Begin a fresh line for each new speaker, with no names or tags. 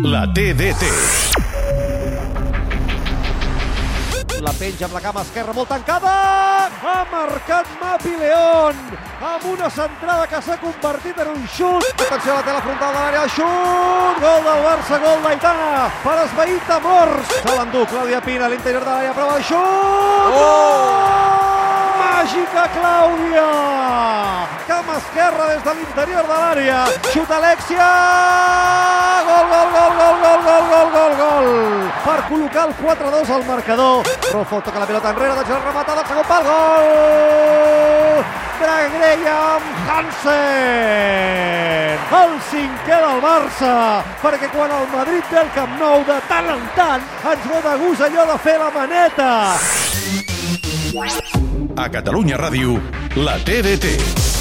La TDT.
La penja amb la cama esquerra molt tancada. Ha marcat Mapi León amb una centrada que s'ha convertit en un xut. Atenció a la tela frontal de l'àrea. Xut! Gol del Barça, gol d'Aitana per esvair temors. Se l'endú Clàudia Pina a l'interior de l'àrea. Prova de xut! Oh! Màgica Clàudia! Cama esquerra des de l'interior de l'àrea. Xut Alexia! Per col·locar el 4-2 al marcador. Rofo toca la pilota enrere, deixa el rematada, segon pal, gol! Graham Hansen! El cinquè del Barça, perquè quan el Madrid té el Camp Nou de tant en tant ens ve de gust allò de fer la maneta.
A Catalunya Ràdio, la TDT.